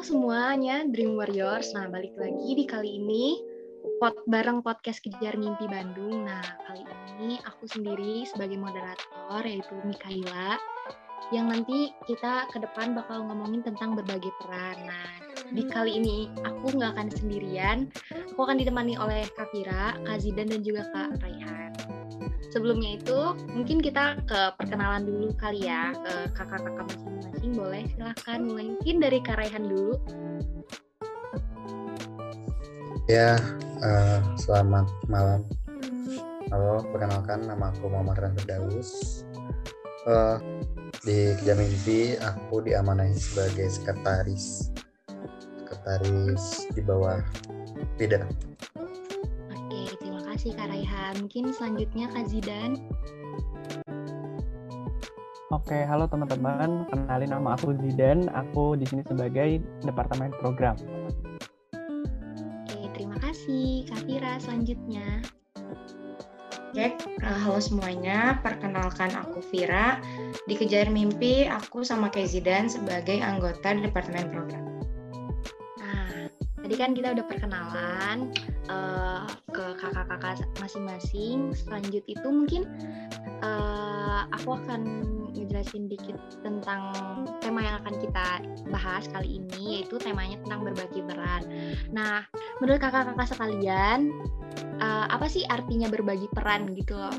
Semuanya, Dream Warriors. Nah, balik lagi di kali ini pot bareng podcast Kejar Mimpi Bandung. Nah, kali ini aku sendiri sebagai moderator yaitu Mikaela yang nanti kita ke depan bakal ngomongin tentang berbagai peran. Nah, di kali ini aku nggak akan sendirian. Aku akan ditemani oleh Kak Fira, Kak Zidan, dan juga Kak Raihan. Sebelumnya itu, mungkin kita ke perkenalan dulu kali ya ke kakak-kakak masing-masing. Boleh silahkan mulai mungkin dari Kak Raihan dulu. Ya, uh, selamat malam. Halo, perkenalkan nama aku Muhammad Ran Firdaus. Uh, di Kejar Mimpi aku diamanahi sebagai sekretaris sekretaris di bawah Pida kasih Kak Raihan. Mungkin selanjutnya Kak Zidan. Oke, halo teman-teman. Kenalin nama aku Zidan. Aku di sini sebagai Departemen Program. Oke, terima kasih. Kak Fira, selanjutnya. Oke, uh, halo semuanya. Perkenalkan aku Vira. Di Kejar Mimpi, aku sama Kak Zidan sebagai anggota Departemen Program. Nah, tadi kan kita udah perkenalan uh, ke kakak-kakak masing-masing. Selanjut itu mungkin uh, aku akan ngejelasin dikit tentang tema yang akan kita bahas kali ini, yaitu temanya tentang berbagi peran. Nah, menurut kakak-kakak sekalian, uh, apa sih artinya berbagi peran gitu loh?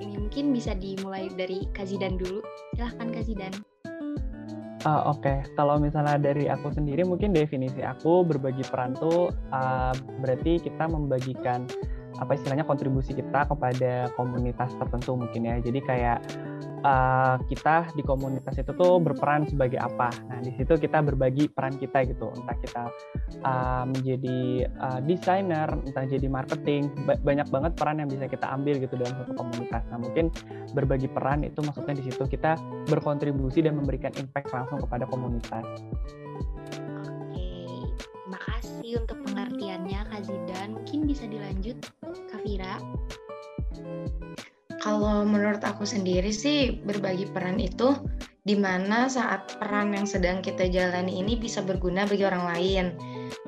Ini mungkin bisa dimulai dari Kazidan dulu. Silahkan Kazidan. Uh, Oke, okay. kalau misalnya dari aku sendiri mungkin definisi aku berbagi peran tuh uh, berarti kita membagikan apa istilahnya kontribusi kita kepada komunitas tertentu mungkin ya. Jadi kayak uh, kita di komunitas itu tuh berperan sebagai apa. Nah di situ kita berbagi peran kita gitu. Entah kita uh, menjadi uh, desainer, entah jadi marketing, ba banyak banget peran yang bisa kita ambil gitu dalam satu komunitas. Nah mungkin berbagi peran itu maksudnya di situ kita berkontribusi dan memberikan impact langsung kepada komunitas. Terima kasih untuk pengertiannya Kak Zidan. Mungkin bisa dilanjut Kak Fira. Kalau menurut aku sendiri sih berbagi peran itu di mana saat peran yang sedang kita jalani ini bisa berguna bagi orang lain.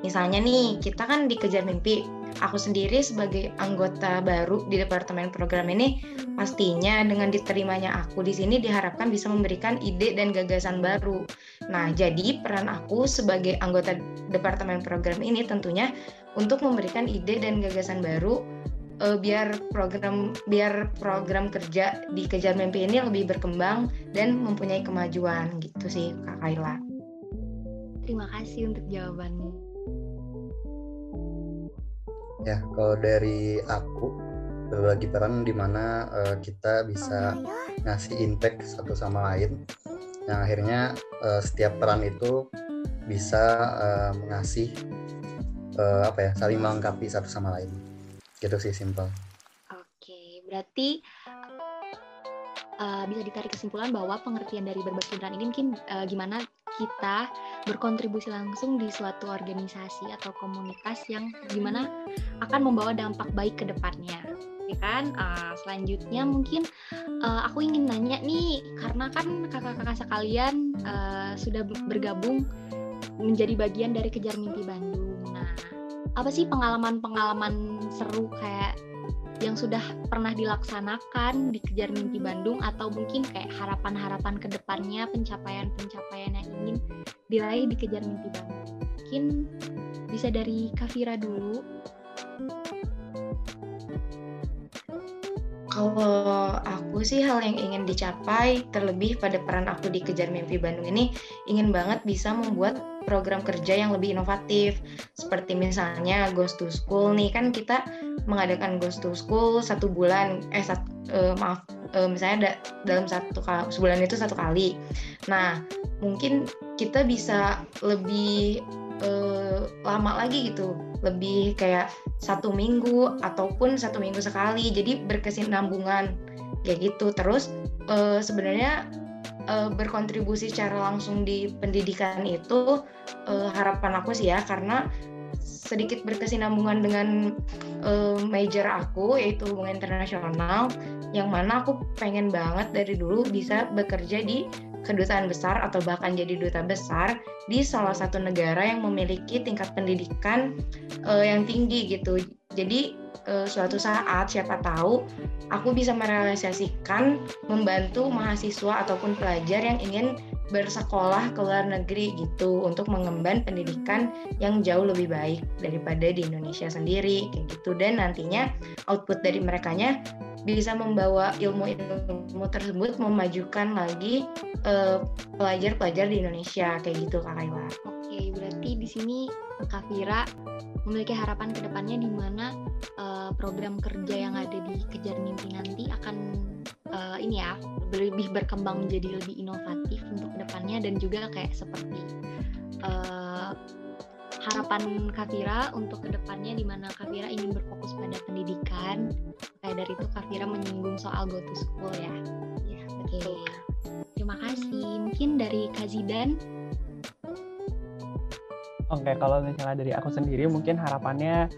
Misalnya nih, kita kan dikejar mimpi. Aku sendiri sebagai anggota baru di departemen program ini pastinya dengan diterimanya aku di sini diharapkan bisa memberikan ide dan gagasan baru. Nah, jadi peran aku sebagai anggota departemen program ini tentunya untuk memberikan ide dan gagasan baru uh, biar program biar program kerja di kejar mimpi ini lebih berkembang dan mempunyai kemajuan gitu sih Kak Kaila. Terima kasih untuk jawabannya. Ya, kalau dari aku berbagi peran di mana uh, kita bisa ngasih impact satu sama lain. Yang akhirnya uh, setiap peran itu bisa uh, mengasih uh, apa ya saling melengkapi satu sama lain. Gitu sih simpel. Oke berarti uh, bisa ditarik kesimpulan bahwa pengertian dari berbagi peran ini mungkin uh, gimana kita berkontribusi langsung di suatu organisasi atau komunitas yang gimana akan membawa dampak baik ke depannya ya kan? Uh, selanjutnya mungkin uh, aku ingin nanya nih karena kan kakak-kakak sekalian uh, sudah bergabung menjadi bagian dari kejar mimpi Bandung. Nah apa sih pengalaman-pengalaman seru kayak yang sudah pernah dilaksanakan di Kejar Mimpi Bandung atau mungkin kayak harapan-harapan ke depannya pencapaian-pencapaian yang ingin diraih di Kejar Mimpi Bandung. Mungkin bisa dari Kavira dulu. Kalau aku sih hal yang ingin dicapai terlebih pada peran aku di Kejar Mimpi Bandung ini ingin banget bisa membuat program kerja yang lebih inovatif. Seperti misalnya Ghost to School nih kan kita mengadakan Ghost to School satu bulan eh sat, uh, maaf uh, misalnya da, dalam satu sebulan itu satu kali. Nah mungkin kita bisa lebih uh, lama lagi gitu. Lebih kayak satu minggu ataupun satu minggu sekali. Jadi berkesinambungan. Kayak gitu. Terus uh, sebenarnya uh, berkontribusi secara langsung di pendidikan itu uh, harapan aku sih ya karena sedikit berkesinambungan dengan uh, major aku yaitu hubungan internasional yang mana aku pengen banget dari dulu bisa bekerja di kedutaan besar atau bahkan jadi duta besar di salah satu negara yang memiliki tingkat pendidikan uh, yang tinggi gitu. Jadi uh, suatu saat siapa tahu aku bisa merealisasikan membantu mahasiswa ataupun pelajar yang ingin bersekolah ke luar negeri gitu untuk mengemban pendidikan yang jauh lebih baik daripada di Indonesia sendiri kayak gitu dan nantinya output dari merekanya bisa membawa ilmu-ilmu tersebut memajukan lagi pelajar pelajar-pelajar di Indonesia kayak gitu Kak Kayla. Oke, berarti di sini Kak Vira memiliki harapan ke depannya di mana uh, program kerja yang ada di Kejar Mimpi nanti akan uh, ini ya lebih berkembang menjadi lebih inovatif untuk ke depannya dan juga kayak seperti uh, harapan Kavira untuk ke depannya di mana Kavira ingin berfokus pada pendidikan. Kayak dari itu Kavira menyinggung soal go to school ya. Ya oke. okay. terima kasih. Mungkin dari Kazidan Oke, okay, kalau misalnya dari aku sendiri mungkin harapannya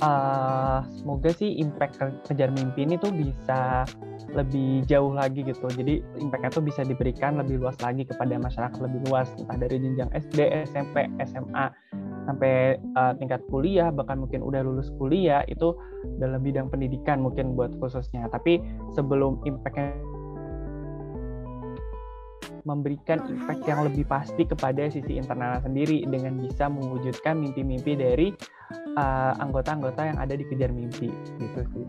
uh, semoga sih impact kejar mimpi ini tuh bisa lebih jauh lagi gitu. Jadi impactnya tuh bisa diberikan lebih luas lagi kepada masyarakat lebih luas, entah dari jenjang SD, SMP, SMA, sampai uh, tingkat kuliah, bahkan mungkin udah lulus kuliah itu dalam bidang pendidikan mungkin buat khususnya. Tapi sebelum impactnya memberikan impact yang lebih pasti kepada sisi internal sendiri dengan bisa mewujudkan mimpi-mimpi dari uh, anggota-anggota uh, yang ada di kejar mimpi gitu sih.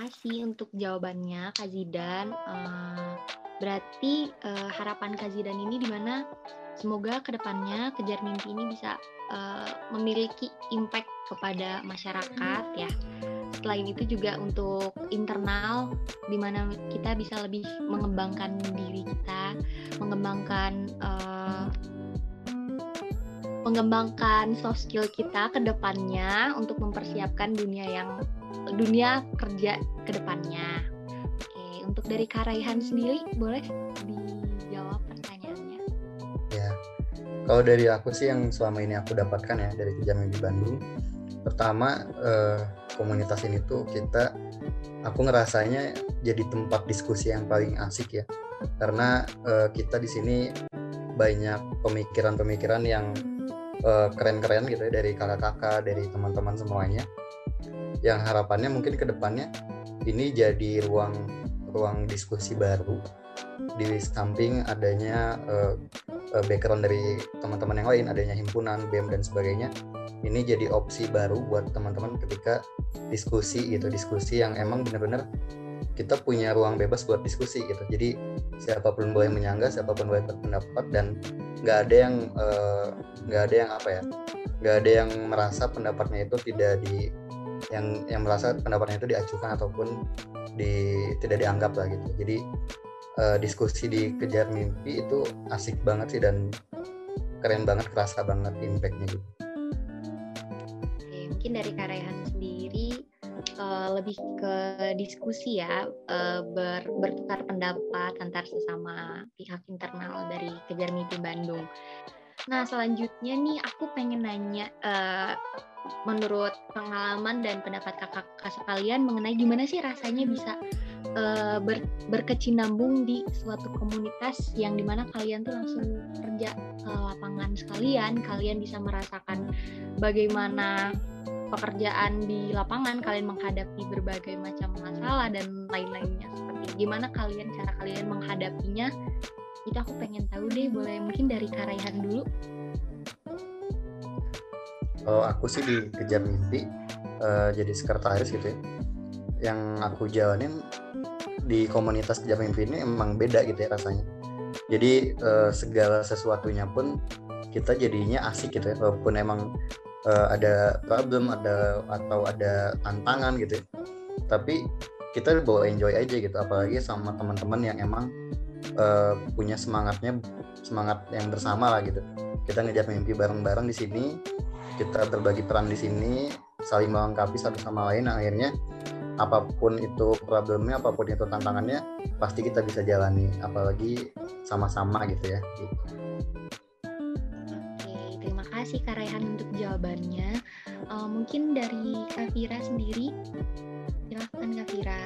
Kasih untuk jawabannya Kak Zidan. Uh, berarti uh, harapan Kak Zidan ini di mana semoga ke depannya kejar mimpi ini bisa uh, memiliki impact kepada masyarakat ya. Selain itu juga untuk internal di mana kita bisa lebih mengembangkan diri kita, mengembangkan uh, mengembangkan soft skill kita ke depannya untuk mempersiapkan dunia yang dunia kerja ke depannya. Oke, untuk dari Karaihan sendiri boleh dijawab pertanyaannya. Ya, kalau dari aku sih yang selama ini aku dapatkan ya dari kejadian di Bandung, pertama eh, komunitas ini tuh kita, aku ngerasanya jadi tempat diskusi yang paling asik ya, karena eh, kita di sini banyak pemikiran-pemikiran yang eh, keren-keren gitu ya dari kakak-kakak, dari teman-teman semuanya yang harapannya mungkin ke depannya ini jadi ruang ruang diskusi baru di samping adanya uh, background dari teman-teman yang lain adanya himpunan BEM dan sebagainya. Ini jadi opsi baru buat teman-teman ketika diskusi gitu diskusi yang emang benar-benar kita punya ruang bebas buat diskusi gitu. Jadi siapa pun boleh menyangga siapa pun boleh berpendapat dan nggak ada yang eh, nggak uh, ada yang apa ya nggak ada yang merasa pendapatnya itu tidak di yang yang merasa pendapatnya itu diacuhkan ataupun di tidak dianggap lah gitu. Jadi uh, diskusi di kejar mimpi itu asik banget sih dan keren banget kerasa banget impactnya gitu. Oke, mungkin dari Karehan sendiri uh, lebih ke diskusi ya uh, ber, bertukar pendapat antar sesama pihak internal dari kejar mimpi Bandung. Nah, selanjutnya nih aku pengen nanya uh, menurut pengalaman dan pendapat kakak-kakak sekalian mengenai gimana sih rasanya bisa uh, ber, berkecinambung di suatu komunitas yang di mana kalian tuh langsung kerja ke lapangan sekalian, kalian bisa merasakan bagaimana pekerjaan di lapangan, kalian menghadapi berbagai macam masalah dan lain-lainnya seperti gimana kalian cara kalian menghadapinya. Itu aku pengen tahu deh, boleh mungkin dari Karaihan dulu kalau aku sih dikejar mimpi uh, jadi sekretaris gitu ya. Yang aku jalanin di komunitas kejar mimpi ini emang beda gitu ya rasanya. Jadi uh, segala sesuatunya pun kita jadinya asik gitu ya. Walaupun emang uh, ada problem ada atau ada tantangan gitu ya. Tapi kita bawa enjoy aja gitu. Apalagi sama teman-teman yang emang uh, punya semangatnya semangat yang bersama lah gitu. Kita ngejar mimpi bareng-bareng di sini kita berbagi peran di sini saling melengkapi satu sama lain akhirnya apa pun itu problemnya apa pun itu tantangannya pasti kita bisa jalani apalagi sama-sama gitu ya gitu. Oke, terima kasih Kak Raihan untuk jawabannya. Uh, mungkin dari Kak Vira sendiri, silahkan Kak Vira.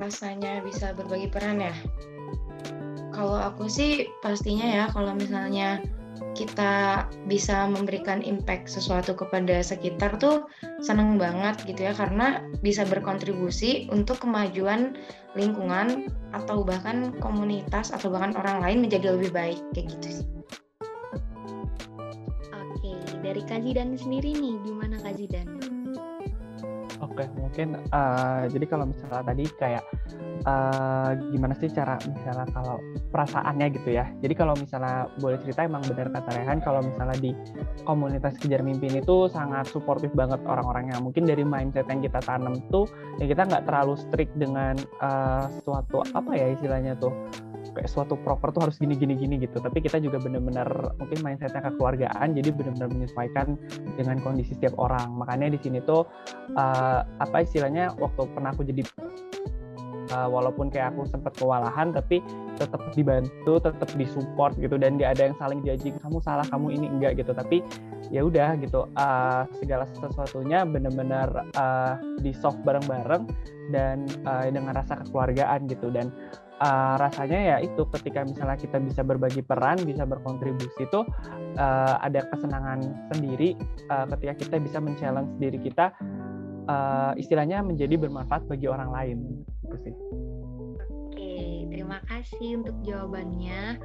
rasanya bisa berbagi peran ya? Kalau aku sih pastinya ya kalau misalnya kita bisa memberikan impact sesuatu kepada sekitar tuh seneng banget gitu ya karena bisa berkontribusi untuk kemajuan lingkungan atau bahkan komunitas atau bahkan orang lain menjadi lebih baik kayak gitu sih. Oke, dari Kazidan sendiri nih gimana Kazidan? Oke, mungkin uh, jadi kalau misalnya tadi kayak uh, gimana sih cara misalnya kalau perasaannya gitu ya. Jadi kalau misalnya boleh cerita emang benar kata Rehan kalau misalnya di komunitas kejar mimpi ini tuh sangat suportif banget orang-orangnya. Mungkin dari mindset yang kita tanam tuh ya kita nggak terlalu strict dengan uh, suatu apa ya istilahnya tuh kayak suatu proper tuh harus gini gini gini gitu. Tapi kita juga benar-benar mungkin mindsetnya kekeluargaan jadi benar-benar menyesuaikan dengan kondisi setiap orang. Makanya di sini tuh uh, apa istilahnya waktu pernah aku jadi uh, walaupun kayak aku sempat kewalahan tapi tetap dibantu tetap disupport gitu dan gak ada yang saling judging kamu salah kamu ini enggak gitu. Tapi ya udah gitu uh, segala sesuatunya benar-benar uh, di soft bareng-bareng dan uh, dengan rasa kekeluargaan gitu. Dan uh, rasanya ya itu ketika misalnya kita bisa berbagi peran, bisa berkontribusi itu uh, ada kesenangan sendiri uh, ketika kita bisa men-challenge diri kita uh, istilahnya menjadi bermanfaat bagi orang lain gitu sih. Oke, terima kasih untuk jawabannya.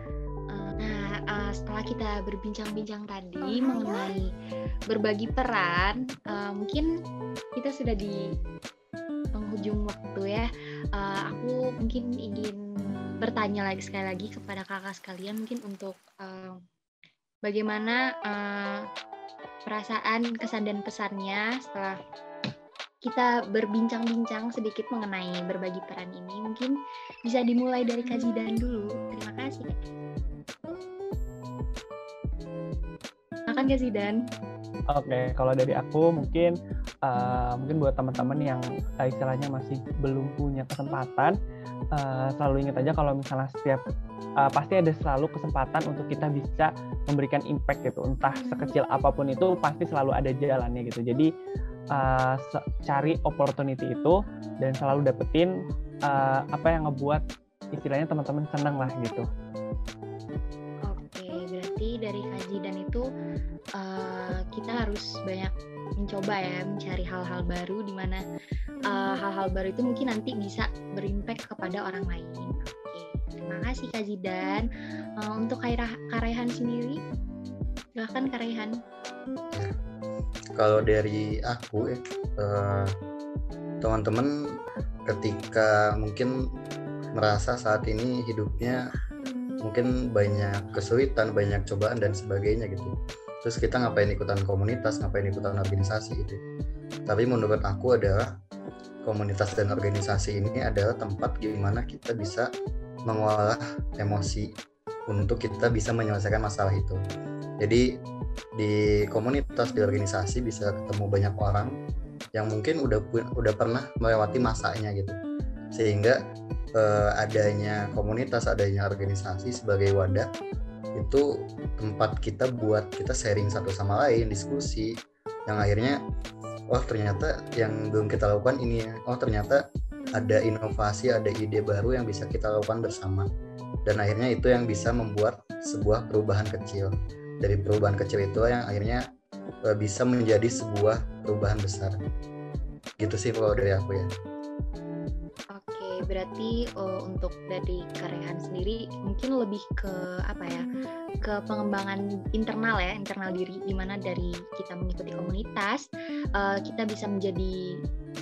Nah, uh, setelah kita berbincang-bincang tadi mengenai berbagi peran, uh, mungkin kita sudah di penghujung waktu ya. Uh, aku mungkin ingin bertanya lagi sekali lagi kepada kakak sekalian mungkin untuk uh, bagaimana uh, perasaan kesan dan pesannya setelah kita berbincang-bincang sedikit mengenai berbagi peran ini. Mungkin bisa dimulai dari Kazidan dulu. Terima kasih. Makan Kazidan Oke, okay, kalau dari aku mungkin uh, mungkin buat teman-teman yang uh, istilahnya masih belum punya kesempatan, uh, selalu ingat aja kalau misalnya setiap uh, pasti ada selalu kesempatan untuk kita bisa memberikan impact gitu, entah sekecil apa pun itu pasti selalu ada jalannya gitu. Jadi uh, cari opportunity itu dan selalu dapetin uh, apa yang ngebuat istilahnya teman-teman senang lah gitu. Harus banyak mencoba ya mencari hal-hal baru di mana uh, hal-hal baru itu mungkin nanti bisa berimpact kepada orang lain. Oke, terima kasih Kak Zidan. Uh, untuk Kairah, Karehan sendiri, silahkan Karehan. Kalau dari aku ya, uh, teman-teman ketika mungkin merasa saat ini hidupnya mungkin banyak kesulitan, banyak cobaan dan sebagainya gitu terus kita ngapain ikutan komunitas ngapain ikutan organisasi gitu tapi menurut aku adalah komunitas dan organisasi ini adalah tempat gimana kita bisa mengolah emosi untuk kita bisa menyelesaikan masalah itu. Jadi di komunitas di organisasi bisa ketemu banyak orang yang mungkin udah udah pernah melewati masanya gitu. Sehingga eh, adanya komunitas adanya organisasi sebagai wadah itu tempat kita buat kita sharing satu sama lain diskusi. Yang akhirnya oh ternyata yang belum kita lakukan ini ya. Oh ternyata ada inovasi ada ide baru yang bisa kita lakukan bersama. Dan akhirnya itu yang bisa membuat sebuah perubahan kecil. Dari perubahan kecil itu yang akhirnya eh, bisa menjadi sebuah perubahan besar. Gitu sih kalau dari aku ya berarti uh, untuk dari Karehan sendiri mungkin lebih ke apa ya ke pengembangan internal ya internal diri. Di mana dari kita mengikuti komunitas uh, kita bisa menjadi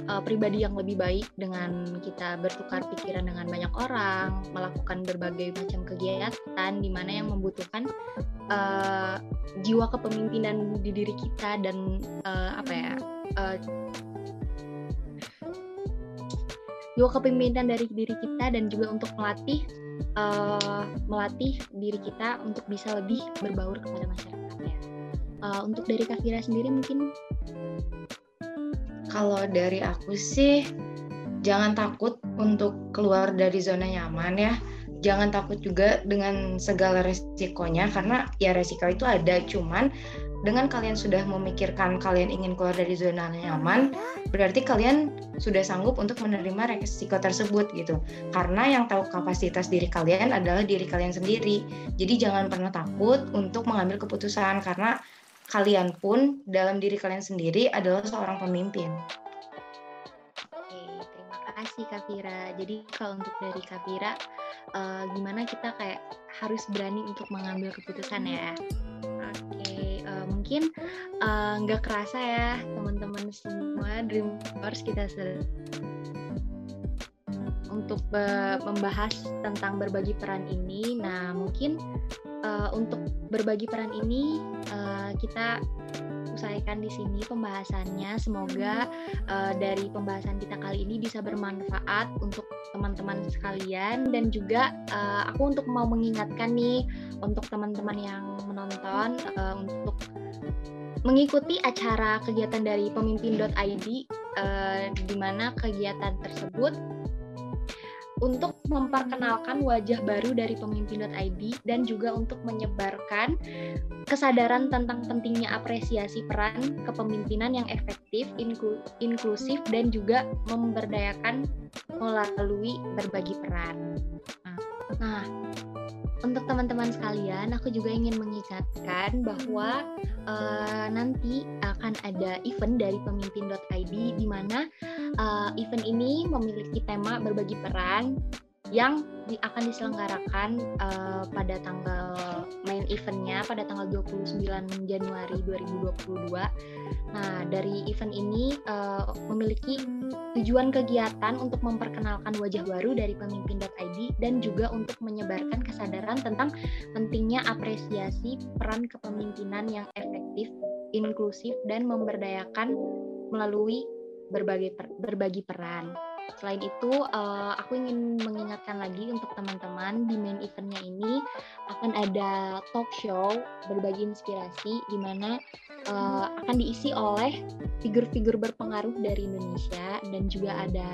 uh, pribadi yang lebih baik dengan kita bertukar pikiran dengan banyak orang melakukan berbagai macam kegiatan di mana yang membutuhkan uh, jiwa kepemimpinan di diri kita dan uh, apa ya uh, juga kepemimpinan dari diri kita dan juga untuk melatih uh, melatih diri kita untuk bisa lebih berbaur kepada masyarakat ya. Uh, untuk dari Kak Fira sendiri mungkin? Kalau dari aku sih jangan takut untuk keluar dari zona nyaman ya. Jangan takut juga dengan segala resikonya karena ya resiko itu ada cuman dengan kalian sudah memikirkan kalian ingin keluar dari zona nyaman, berarti kalian sudah sanggup untuk menerima resiko tersebut gitu. Karena yang tahu kapasitas diri kalian adalah diri kalian sendiri. Jadi jangan pernah takut untuk mengambil keputusan karena kalian pun dalam diri kalian sendiri adalah seorang pemimpin. Oke, terima kasih Kak Fira. Jadi kalau untuk dari Kak Fira, uh, gimana kita kayak harus berani untuk mengambil keputusan ya? Mungkin eh, nggak uh, kerasa ya teman-teman semua Dreamers kita untuk uh, membahas tentang berbagi peran ini. Nah, mungkin uh, untuk berbagi peran ini uh, kita usaikan di sini pembahasannya. Semoga uh, dari pembahasan kita kali ini bisa bermanfaat untuk teman-teman sekalian dan juga uh, aku untuk mau mengingatkan nih untuk teman-teman yang menonton uh, untuk mengikuti acara kegiatan dari pemimpin.id uh, di mana kegiatan tersebut untuk memperkenalkan wajah baru dari pemimpin.id dan juga untuk menyebarkan kesadaran tentang pentingnya apresiasi peran kepemimpinan yang efektif, inklu inklusif dan juga memberdayakan melalui berbagi peran. Nah, untuk teman-teman sekalian, aku juga ingin mengingatkan bahwa uh, nanti akan ada event dari pemimpin.id di mana uh, event ini memiliki tema berbagi peran yang di, akan diselenggarakan uh, pada tanggal main eventnya pada tanggal 29 Januari 2022. Nah, dari event ini uh, memiliki tujuan kegiatan untuk memperkenalkan wajah baru dari pemimpin.id dan juga untuk menyebarkan kesadaran tentang pentingnya apresiasi peran kepemimpinan yang efektif, inklusif dan memberdayakan melalui berbagai per, berbagi peran. Selain itu, uh, aku ingin mengingatkan lagi untuk teman-teman di main eventnya ini akan ada talk show berbagi inspirasi di mana uh, akan diisi oleh figur-figur berpengaruh dari Indonesia dan juga ada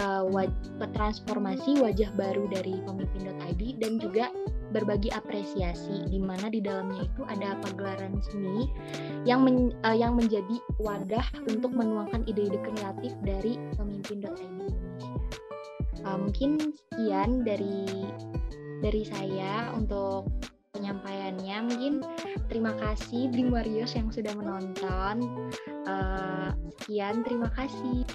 uh, waj transformasi wajah baru dari pemimpin.id dan juga berbagi apresiasi di mana di dalamnya itu ada pagelaran seni yang men, uh, yang menjadi wadah untuk menuangkan ide-ide kreatif dari pemimpin.id Indonesia. Uh, mungkin sekian dari dari saya untuk penyampaiannya. Mungkin terima kasih Bring Warriors yang sudah menonton. Uh, sekian, terima kasih.